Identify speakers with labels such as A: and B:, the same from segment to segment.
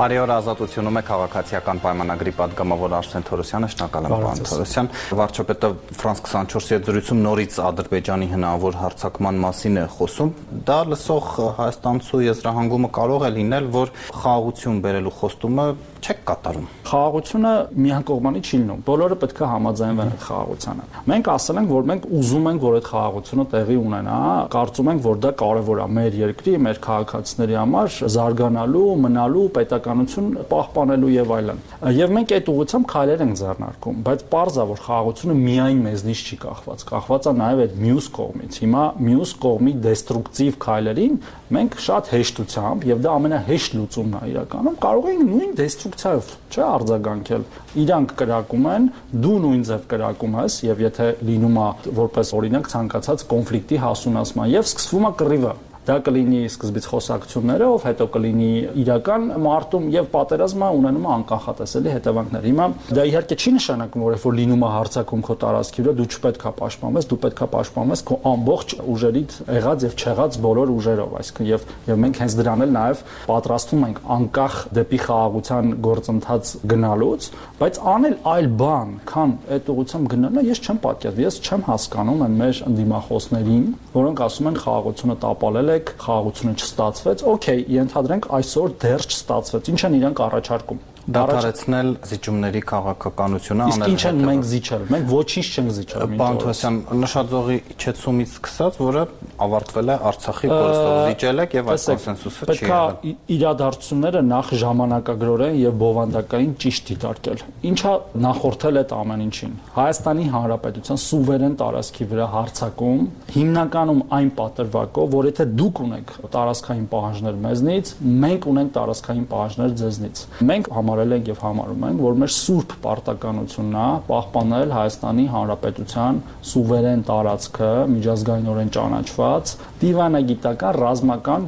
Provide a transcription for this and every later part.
A: Արիոր ազատությունում է քաղաքացիական պայմանագրի падգամավոր Արսեն Թորոսյանը, շնորհակալ եմ պարոն Թորոսյան։ Վարչապետը Ֆրանս 24-ի հետ զրույցում նորից Ադրբեջանի հնարավոր հարցակման մասին է խոսում։ Դա լսող հայաստանցու եզրահանգումը կարող է լինել, որ խաղաղություն բերելու խոստումը չեք կատարում։
B: Խաղաղությունը միակողմանի չի լինում։ Բոլորը պետք է համաձայնվեն այդ խաղաղությանը։ Մենք ասել ենք, որ մենք ուզում ենք, որ այդ խաղաղությունը տեղի ունենա, կարծում ենք, որ դա կարևոր է մեր երկրի, մեր քաղաքացիների համար զարգանալու, մնալու, պետականություն պահպանելու եւ այլն։ Եվ մենք այդ ուղղությամբ քայլեր ենք ձեռնարկում, բայց པարզ է, որ խաղաղությունը միայն մեզնից չի կախված, կախված է նաեւ այդ մյուս կողմից։ Հիմա մյուս կողմի դեստրուկտիվ քայլերին մենք շատ հեշտությամբ եւ դա ամենահեշտ լուծումն է իրականում կարող ենք նույն դեստրուկցիայով չէ արձագանքել իրանք կրակում են դու նույն ձև կրակում ես եւ եթե լինում է որպես օրինակ ցանկացած կոնֆլիկտի հասունացման եւ սկսվում է կռիվը Դա կլինի սկզբից խոսակցություններով, հետո կլինի իրական մարտում եւ պատերազմը ունենում է անկանխատեսելի հետևանքներ։ Հիմա դա իհարկե չի նշանակում, որ երբ որ լինում է հարցակում քո տարածքի վրա, դու չպետք է պաշտպանես, դու պետք է պաշտպանես քո ամբողջ ուժերիդ եղած եւ չեղած բոլոր ուժերով, այսինքն եւ եւ մենք հենց դրան էլ նաեւ պատրաստվում ենք անկախ դեպի խաղաղության գործընթաց գնալուց, բայց անել այլ բան, քան այդ ուղությամբ գնալը ես չեմ պատկերացնում։ Ես չեմ հասկանում այն մեր ընդդիմախոսներին, որոնք ասում են խաղաղությունը տապալել եք, խաղաղությունը չստացվեց, օքեյ, ենթադրենք այսօր դեռ չստացվեց։ Ինչ են իրանք առաջարկում
A: դադարեցնել զիջումների քաղաքականությունը
B: անել։ Իսկ ինչ են մենք զիջել։ Մենք ոչինչ չենք զիջել։
A: Պարոն Թոսյան, նշաձողի իջեցումից սկսած, որը ավարտվել է Արցախի կորստով զիջել եք եւ այդ կոնսենսուսը չի
B: եղել։ Պետք է իրադարձությունները նախ ժամանակագրորեն եւ բովանդակային ճիշտ դիտարկել։ Ինչա նախորդել այդ ամեն ինչին։ Հայաստանի Հանրապետության սուվերեն տարածքի վրա հարցակում հիմնականում այն պատրվակով, որ եթե դուք ունեք տարածքային պահանջներ մեզնից, մենք ունենք տարածքային պահանջներ ձեզնից։ Մենք համարել ենք եւ համարում ենք, որ մեր սուրբ պարտականությունն է պահպանել Հայաստանի Հանրապետության սուվերեն տարածքը միջազգայինորեն ճանաչված դիվանագիտական, ռազմական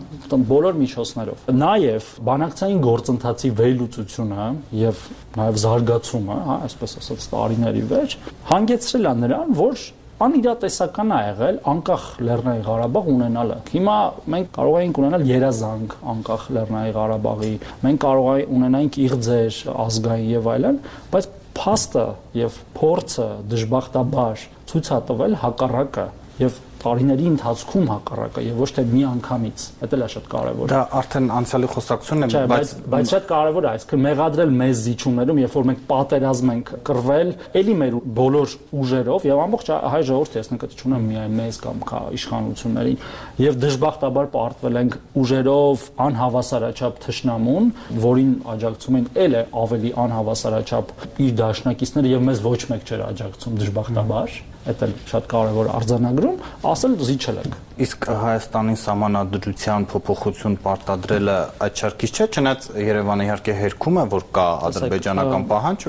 B: բոլոր միջոցներով։ Նաեւ բանակցային գործընթացի վերլուծությունը եւ նաեւ զարգացումը, հա, այսպես ասած, տարիների վեր հանգեցրել է նրան, որ անիրատեսական է եղել անկախ Լեռնային Ղարաբաղ ունենալը։ Հիմա մենք կարող ենք ունենալ երազանք անկախ Լեռնային Ղարաբաղի, մենք կարող ենք ունենանք իղձեր ազգային եւ այլն, բայց փաստը եւ փորձը դժբախտաբար ցույց է տվել հակառակը եւ տարիների ընթացքում հակառակը եւ ոչ թե մի անգամից։ Դա էլ է շատ կարեւոր։
A: Դա արդեն անցյալի խոսակցությունն է,
B: բայց բայց շատ կարեւոր է, այսինքն մեղադրել մեզ զիջումներում, երբ որ մենք պատերազմ ենք կռվել, ելի մեր բոլոր ուժերով եւ ամբողջ հայ ժողովուրդը ես նկատի չունեմ միայն մեզ կամ իշխանություններին եւ դժբախտաբար պարտվել ենք ուժերով անհավասարաչափ թշնամուն, որին աջակցում են էլ է ավելի անհավասարաչափ իր դաշնակիցները եւ մեզ ոչ մեկ չէր աջակցում դժբախտաբար դա էլ շատ կարևոր արձանագրում, ասել զիջել ենք։
A: Իսկ Հայաստանի համանadrության փոփոխություն պարտադրելը շարքից չէ, չնայած Երևանը իհարկե հերքում է, որ կա ադրբեջանական պահանջ,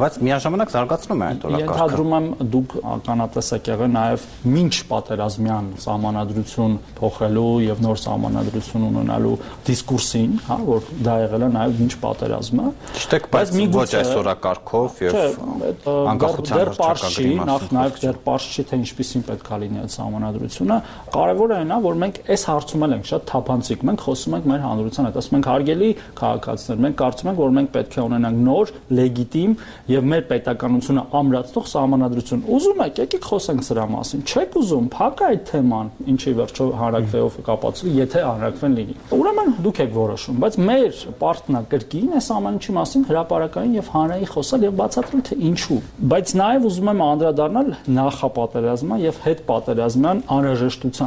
A: բայց միաժամանակ զարգացնում է այդ օրակարգը։
B: Ենթադրում եմ դուք ականատես եք եղել նաև ոչ պատերազմյան համանadrություն փոխելու եւ նոր համանadrություն ունենալու դիսկուրսին, հա, որ դա եղել է նաև ոչ պատերազմը։
A: Ճիշտ է, բայց ոչ այս օրակարգով եւ անկախության
B: հռչակագրի մասին։ Նախ նաև դեռ པարզ չի թե ինչպեսին պետք է լինի այդ համանadrությունը։ Կարևորը այն է, որ մենք այս հարցում ենք շատ թափանցիկ։ Մենք խոսում ենք մեր հանրության հետ, ասում ենք հարգելի քաղաքացիներ, մենք կարծում ենք, որ մենք պետք է ունենանք նոր, լեգիտիմ եւ մեր պետականությունը ամրացնող համանadrություն։ Ուզում եք, եկեք խոսենք սրա մասին։ Չեք ուզում, փակ այդ թեման, ինչի վերջո հանրակրվեով կապացվի, եթե հանրակրվեն լինի։ Ուրեմն դուք եք որոշում, բայց մեր պարտնակրկին այս ամեն ինչի մասին հրաապարական եւ հանրային խոսալ եւ բացատրել թե ինչու։ Բայց նաեւ ուզում եմ անդրադառնալ նախապատերազմյան եւ հետպատերազմյան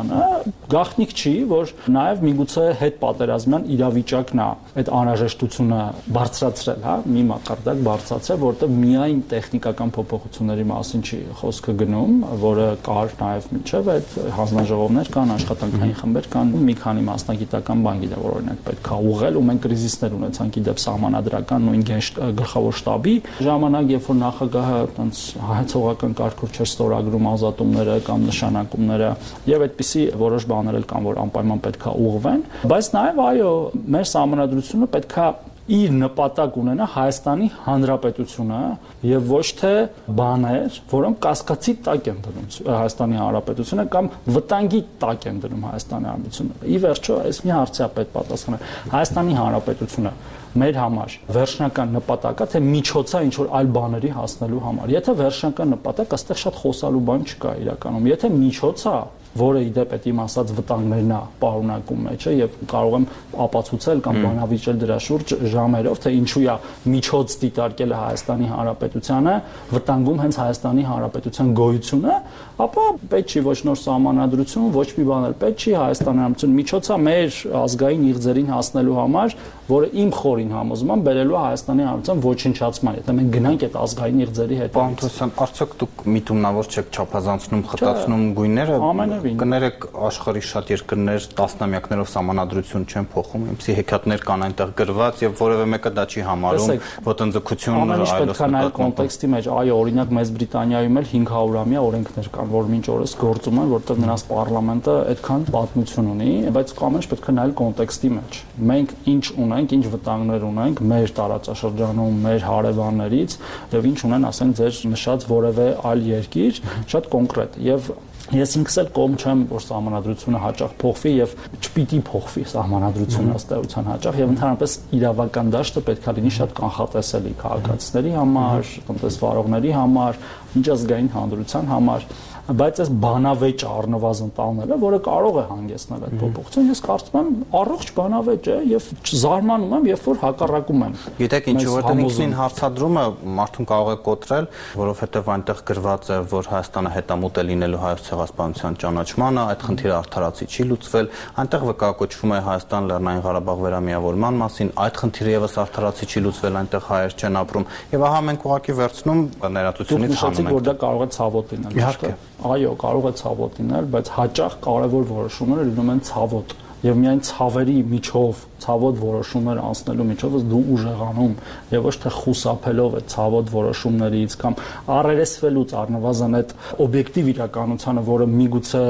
B: անհրաժեշտությանը գաղտնիք չի, որ նաեւ միգուցե հետպատերազմյան իրավիճակն է այդ անհրաժեշտությունը բարձրացրել, հա, մի մակարդակ բարձրացրել, որտեղ միայն տեխնիկական փոփոխությունների մասին չի խոսքը գնում, որը կար նաեւ միջև այդ հանձնաժողովներ կան, աշխատանքային խմբեր կան, մի քանի մասնագիտական բան գիտեմ, որ օրինակ պետք է ուղղել ու մենք կրիզիսներ ունեցանք իդեպ սահմանադրական նույն գլխավոր շտաբի ժամանակ, երբ որ նախագահը այնց հայցողական կարգով չէր ստորագրում ազատումները կամ նշանակումները եւ այդպիսի որոշ բաներ էլ կան, որ անպայման պետքա ուղղվեն, բայց նաեւ այո, մեր համանadrությունը պետքա իր նպատակ ունենա Հայաստանի Հանրապետությունը եւ ոչ թե բաներ, որոնք կասկածի տակ են դնում Հայաստանի Հանրապետությունը կամ վտանգի տակ են դնում Հայաստանի Հանրապետությունը։ Ի վերջո, այս մի հարցի է պետք պատասխանել։ Հայաստանի Հանրապետությունը մեր համար վերջնական նպատակը թե միջոցա ինչ որ այլ բաների հասնելու համար։ Եթե վերջնական նպատակ, այստեղ շատ խոսալու բան չկա իրականում։ Եթե միջոցա, որը իդեպ այդ իմ ասած վտանգներն է պարունակում մեջը եւ կարող եմ ապացուցել կամ բանավիճել դրա շուրջ ժամերով թե ինչու է միջոց դիտարկել Հայաստանի Հանրապետությանը վտանգում հենց Հայաստանի Հանրապետության գոյությունը, ապա պետք չի ոչ նոր սահմանադրություն, ոչ մի բան էլ պետք չի Հայաստանի Հանրապետության միջոցը մեր ազգային իղձերին հասնելու համար, որը իմ խորին համոզման բերելու Հայաստանի Հանրապետության ոչնչացման, եթե մենք գնանք այդ ազգային իղձերի հետ։
A: Պարոն Թոսյան, արդյոք դուք միտումնավոր չեք չափազանցնում, խտացնում գույները։
B: Ամենը
A: Կներեք աշխարհի շատ երկրներ տասնամյակներով համանadrություն չեն փոխում, այնպեսի հեքիաթներ կան այնտեղ գրված եւ որևէ մեկը դա չի համարում ոտնձգություն
B: այլոց նկատմամբ։ կոնտեքստի մեջ, այո, օրինակ Մեծ Բրիտանիայում էլ 500-ամյա օրենքներ կան, որ մինչ օրս գործում են, որտեղ նրանց պարլամենտը այդքան պատմություն ունի, բայց կամենջ պետք է նայել կոնտեքստի մեջ։ Մենք ինչ ունենք, ինչ վտանգներ ունենք մեր տարածաշրջանում, մեր հարևաններից եւ ինչ ունեն, ասենք, ձեր նշած որևէ այլ երկիր, շատ կոնկրետ եւ Ես ինքս էլ կողմ չեմ, որ սահմանադրությունը հաճախ փոխվի եւ չպիտի փոխվի սահմանադրությունը ըստ էության հաճախ եւ ընդհանրապես իրավական դաշտը պետք է լինի շատ կանխատեսելի քաղաքացիների համար, տնտեսվարողների համար, միջազգային հանրության համար բայց այս բանավեճ առնվազն տալնելը, որը կարող է հանգեցնել այդ փոփոխություն, ես կարծում եմ առողջ բանավեճ է եւ զարմանում եմ, երբ որ հակառակում են։
A: Գիտեք ինչու որտեղ ինքնին հարցադրումը մարդուն կարող է կոտրել, որովհետեւ այնտեղ գրված է, որ Հայաստանը հետամուտ է լինելու հայոց ցեղասպանության ճանաչմանը, այդ խնդիրը արդարացի չի լուծվել, այնտեղ վկայակոչվում է Հայաստան Լեռնային Ղարաբաղ վերամիավորման մասին, այդ խնդիրը եւս արդարացի չի լուծվել, այնտեղ հայեր չեն ապրում։ Եվ ահա մենք ուղղակի վերցնում ներածությունից
B: հանում ենք։ Դուք նշեցիք, որ դա կարող է ցավոտ լինել։
A: Իհարկե
B: այո, կարող է ցավոտ լինել, բայց հաճախ կարևոր որոշումները լինում են ցավոտ եւ միայն ցավերի միջով ցավոտ որոշումներ անցնելու միջով դու ուժեղանում եւ ոչ թե խուսափելով այդ ցավոտ որոշումներից կամ առերեսվելուց առնվազն այդ օբյեկտիվ իրականությանը, որը միգուցե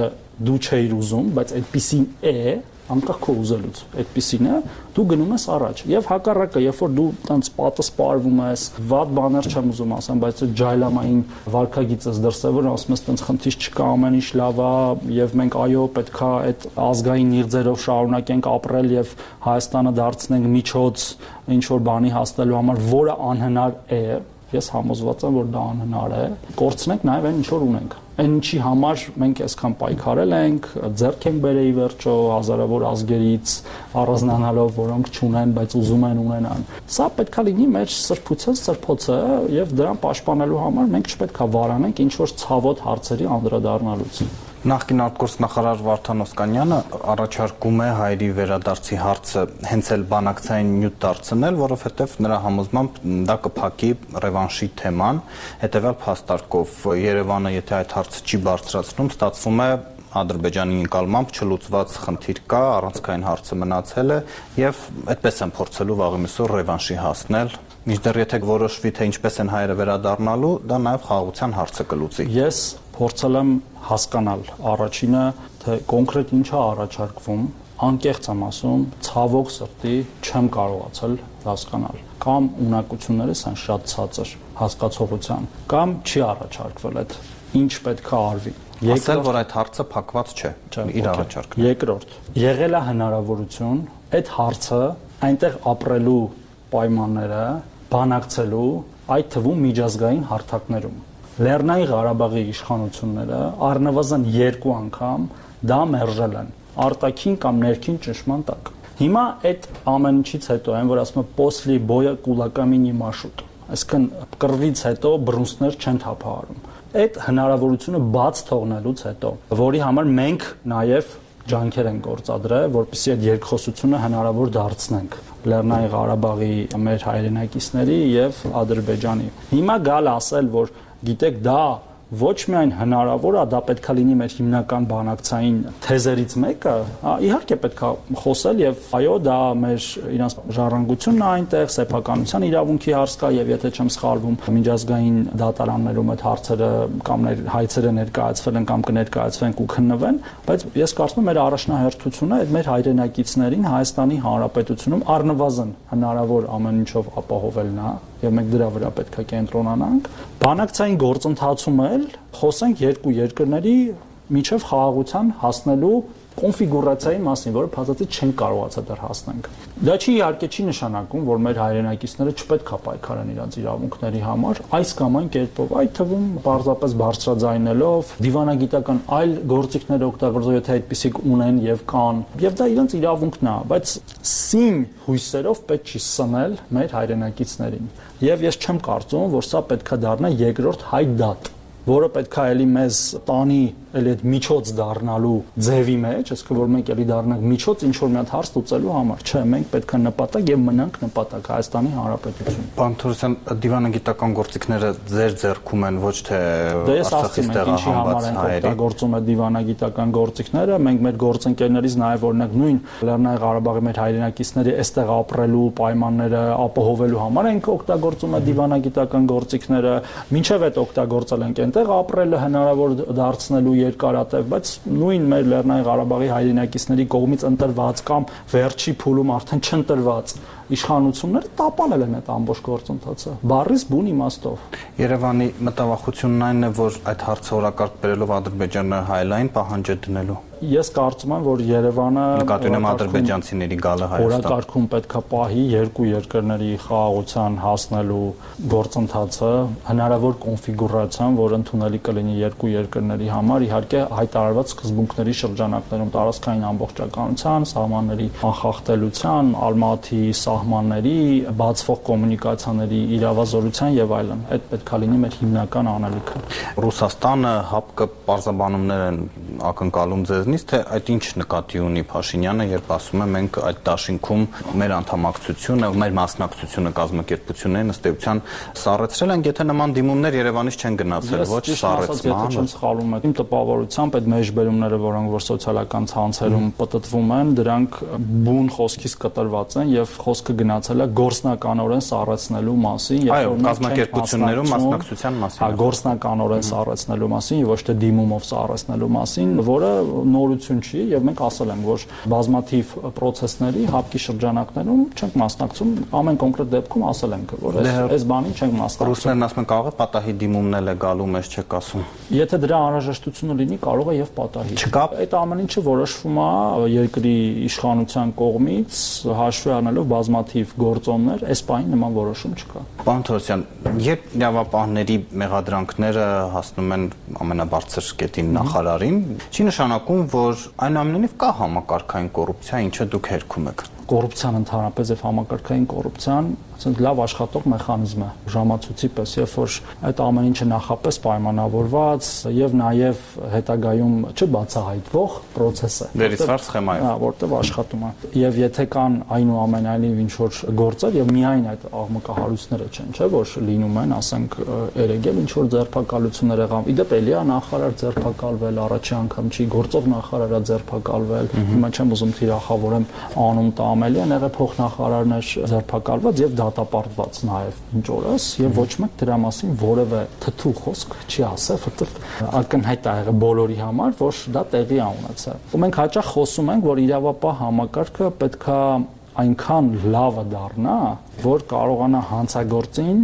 B: դու չէիր ուզում, բայց այդպեսին է, անկախ քո ուզելուց այդպեսին է դու գնում ես առաջ եւ հակառակը երբ որ դու տենց պատը սպարվում ես վատ բաներ չեմ ուզում ասեմ բայց ջայլամային վարկագիծս դրսևոր ասում ես տենց խնդիր չկա ամեն ինչ լավ է եւ մենք այո պետքա այդ ազգային նիրձերով շարունակենք ապրել եւ Հայաստանը դարձնենք միջոց ինչ որ բանի հասնելու համար որը անհնար է ես համոզված եմ որ դա անհնար է կորցնենք նաեւ այն ինչ որ ունենք այն ինչի համար մենք այսքան պայքարել ենք, ձեռք ենք բերեի վերջո հազարավոր ազգերից առանձնանալով, որոնք չունեն, բայց ուզում են ունենան։ Սա պետքա լինի մեր սրբության սրբոցը եւ դրան պաշտպանելու համար մենք չպետքա վարանենք ինչ որ ցավոտ հարցերի անդրադառնալուց։
A: Նախկին արտգործնախարար Վարդան Օսկանյանը առաջարկում է հայերի վերադարձի հարցը հենց էլ բանակցային նյութ դարձնել, որովհետև նրա համոզմամբ դա կփակի ռևանշի թեման, հետեւյալ փաստարկով Երևանը եթե այդ հարցը չի բարձրացնում, ստացվում է Ադրբեջանի ընկալմամբ չլուծված խնդիր կա, առանցքային հարցը մնացել է եւ այդպես են փորձելու վաղի միսօր ռևանշի հասնել Միջդեռ եթե որոշվի թե ինչպես են հայերը վերադառնալու, դա նաև խաղաղության հարցը կլուծի։
B: Ես փորձել եմ հասկանալ առաջինը, թե կոնկրետ ինչ է առաջարկվում, անկեղծ եմ ասում, ցավոք սրտի չեմ կարողացել հասկանալ։ Կամ ունակություններս են շատ ցածր հասկացողության, կամ չի առաջարկվել այդ ինչ պետք է արվի։
A: Եկել որ այդ հարցը փակված չէ, իր առաջարկը։
B: Երկրորդ, եղել է հնարավորություն այդ հարցը այնտեղ ապրելու պայմանները բանակցելու այդ թվում միջազգային հարթակներում։ Լեռնային Ղարաբաղի իշխանությունները առնվազն երկու անգամ դա մերժել են արտաքին կամ ներքին ճնշման տակ։ Հիմա այդ ամեն ինչից հետո այն որ ասում է «После боя кулаками не машут» այսինքն կռվից հետո բռունցքներ չեն թափահարում։ Այդ հնարավորությունը բաց թողնելուց հետո, որի համար մենք նաև ջանքեր են գործադրել, որպեսզի այդ երկխոսությունը հնարավոր դարձնենք Լեռնային Ղարաբաղի մեր հայրենակիցների եւ Ադրբեջանի։ Հիմա գալ ասել, որ գիտեք դա ոչ միայն հնարավոր է, դա պետքա լինի մեր հիմնական բանակցային թեզերից մեկը, իհարկե պետքա խոսել եւ այո, դա մեր իրանց ժառանգությունն է այնտեղ, սեփականության իրավունքի հարց կա եւ եթե չեմ սխալվում, միջազգային դատարաններում այդ հարցերը կամ ներ հայցերը ներկայացվել են կամ կներկայացվեն ու քննվեն, բայց ես կարծում եմ մեր առաջնահերթությունը այդ մեր հայրենակիցներին Հայաստանի Հանրապետությունում առնվազն հնարավոր ամեն ինչով ապահովելն է եւ մենք դրա վրա պետք է կենտրոնանանք։ Բանակցային գործընթացում էլ խոսենք երկու երկրների միջև խաղաղության հասնելու կոնֆիգուրացիայի մասին, որը փաստացի չեն կարողացել դեռ հասնենք։ Դա չի իհարկե չի նշանակում, որ մեր հայրենակիցները չպետք է պայքարեն իրենց իրավունքների համար, այս կամ այն կերպով, այդ թվում պարզապես բարձրաձայնելով, դիվանագիտական այլ գործիքներ օգտագործելով, եթե այդպիսիք ունեն եւ կան, եւ դա իրենց իրավունքն է, բայց սին հույսերով պետք չի սնել մեր հայրենակիցներին։ Եվ ես չեմ կարծում, որ սա պետքա դառնա երկրորդ հայ դատ որը պետքա էլի մեզ տանի էլի այդ միջոց դառնալու ձևի մեջ, այսինքն որ մենք էլի դառնանք միջոց ինչ որ մի հատ հարց լուծելու համար։ Չէ, մենք պետքա նպատակ եւ մնանք նպատակ Հայաստանի Հանրապետություն։
A: Պարոն Թորոսյան, դիվանագիտական գործիքները ձեր ձեռքում են ոչ թե
B: Դե Արցախից տեղահանված հայերի։ Գործում է դիվանագիտական գործիքները, մենք մեր գործընկերներից նաեւ օրինակ նույն Լեռնային Ղարաբաղի մեր հայրենակիցների այստեղ ապրելու պայմանները ապահովելու համար ենք օգտագործում է դիվանագիտական գործիքները, ինչև այդ օգտագործել ենք այնտեղ ապրելը հնարավոր դարձնելու երկարատև, բայց նույն մեր Լեռնային Ղարաբաղի հայրենակիցների կողմից ընտրված կամ վերջի փուլում արդեն չընտրված իշխանությունները տապանել են այդ ամբողջ գործընթացը բարիս բուն իմաստով
A: Երևանի մտավախությունն այն է որ այդ հարցը օրակարգ բերելով Ադրբեջանը հայլային պահանջ է դնելու
B: Ես կարծում եմ, որ Երևանը
A: նկատի ունեմ ադրբեջանցիների գալը Հայաստան։
B: Օրակարգում պետքա պահի երկու երկրների խաղաղության հասնելու գործընթացը, հնարավոր կոնֆիգուրացիան, որ ընդունելի կլինի երկու երկրների համար, իհարկե հայտարարված սկզբունքների շրջանակներում տարածքային ամբողջականության, սահմանների անխախտելության, Ալմատի սահմանների, բացվող կոմունիկացիաների իրավազորության եւ այլն։ Այդ պետքա լինի մեր հիմնական անելիքը։
A: Ռուսաստանը հապկը պարզաբանումներ են ակնկալում ձեզ ձեզնից, թե այդ ինչ նկատի ունի Փաշինյանը, երբ ասում է մենք այդ դաշինքում մեր անդամակցությունը, մեր մասնակցությունը կազմակերպություններին ըստ էության սառեցրել են, եթե նման դիմումներ Երևանից չեն գնացել, ոչ սառեցման։
B: Ես սխալում եմ, իմ տպավորությամբ այդ մեջբերումները, որոնք որ սոցիալական ցանցերում պատտվում են, դրանք բուն խոսքից կտրված են եւ խոսքը գնացել է գործնականորեն սառեցնելու մասին,
A: եւ որ կազմակերպություններում մասնակցության մասին։
B: Հա, գործնականորեն սառեցնելու մասին ոչ թե դիմումով սառեցնելու մասին, որը նորություն չի եւ մենք ասել ենք, որ բազմաթիվ process-ների հապկի շրջանակներում չենք մասնակցում, ամեն կոնկրետ դեպքում ասել ենք, որ այս այս բանին չենք մասնակցում։
A: Ռուսներն ասում են կարող է պատահի դիմումն էլ է գալու, մեզ չեք ասում։
B: Եթե դրա անհրաժեշտությունը լինի, կարող է եւ պատահի։
A: Չկա
B: այդ ամեն ինչը որոշվում է երկրի իշխանության կողմից հաշվի առնելով բազմաթիվ գործոններ, այս պահին նման որոշում չկա։
A: Պարոն Թորոսյան, երբ իրավապահների մեղադրանքները հասնում են ամենաբարձր կետին նախարարին, չի նշանակում, որ այնուամենայնիվ կա համակարգային կոռուպցիա, ինչը դուք հերքում եք
B: կոռուպցիան ընդհանրապես եւ համակարգային կոռուպցիան ասենք լավ աշխատող մեխանիզմ է ժամացույցի պես երբ որ այդ ամեն ինչը նախապես պայմանավորված եւ նաեւ հետագայում չբացահայտվող process է
A: վերիցված սխեմայով
B: հա որտեղ աշխատում է եւ եթե կան այնուամենայնիվ ինչ որ գործեր եւ միայն այդ աղմկահարույցները չեն չէ որ լինում են ասենք երեգել ինչ որ ձերբակալություններ եղավ իդեպ էլիա նախարար ձերբակալվել առաջի անգամ չի գործող նախարարա ձերբակալվել հիմա չեմ ուզում թիրախավորեմ անուն տամ ամելի են եղել փոխնախարարներ ձերբակալված եւ դատապարտված նաեւ ինչ օրս եւ ոչ մեկ դրա մասին որևէ թթու խոսք չի ասել, որովհետեւ ակնհայտ է եղել բոլորի համար, որ դա տեղի է ունեցել։ Ու մենք հաճախ խոսում ենք, որ իրավապահ համակարգը պետքա այնքան լավը դառնա, որ կարողանա հանցագործին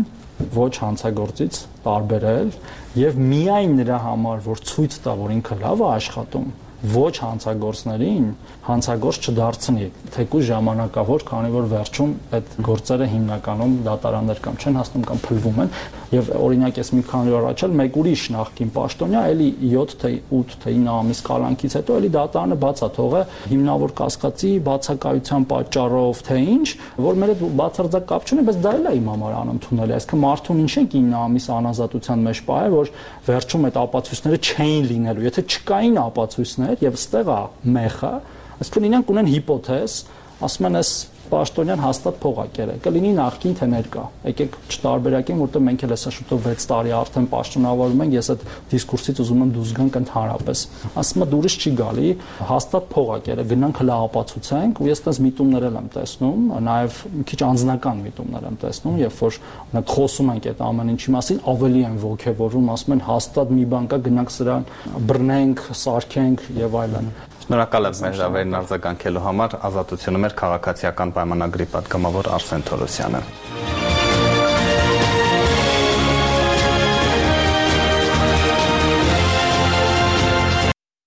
B: ոչ հանցագործից տարբերել եւ միայն նրա համար, որ ցույց տա, որ ինքը լավ է աշխատում, ոչ հանցագործներին հանցագործ չդարձնի թեկուզ ժամանակավոր քանի որ վերջում այդ գործերը հիմնականում դատարաններ կամ չեն հասնում կամ փլվում են եւ օրինակ ես մի քանի օր առաջ էլ մեկ ուրիշ նախքին պաշտոնյա էլի 7 թե 8 թե 9 ամիս կալանքից հետո էլի դատարանը բացա թողը հիմնավոր կասկածի բացակայության պատճառով թե ինչ որ մեր այդ բացարձակ կապ չունի բայց դա էլ է իմ համար անընդունելի այսինքն մարդուն ինչ են 9 ամիս անազատության մեջ պահել որ վերջում այդ ապացույցները չէին լինելու եթե չկային ապացույցներ եւ ստեղ է մեխը այսինքն իրենք ունեն հիպոթեզ ասում են այս Պաշտոնյան հաստատ փող է Կլինի նախքին թե ներկա։ Եկեք չտարբերակենք, որտեղ մենք էլ հեսա շուտով 6 տարի արդեն պաշտոնավորում ենք, ես այդ դիսկուրսից ուզում եմ դուրս գանք ընդհանրապես։ Ասում եմ դուրս չի գալի, հաստատ փող է գնանք հլա ապացուցենք, ու ես այդպես միտումներ եմ տեսնում, նաև մի քիչ անձնական միտումներ եմ տեսնում, երբ որ խոսում ենք այդ ամեն ինչի մասին, ավելի են ողջևորում, ասում են հաստատ մի բան կա, գնանք սրան բռնենք, սարքենք եւ այլն։
A: Շնորհակալ եմ մեր հավերն արձագանքելու համար։ Ազատությունը մեր քաղաքացիական պայմանագրի պատգամավոր Արսեն Թորոսյանը։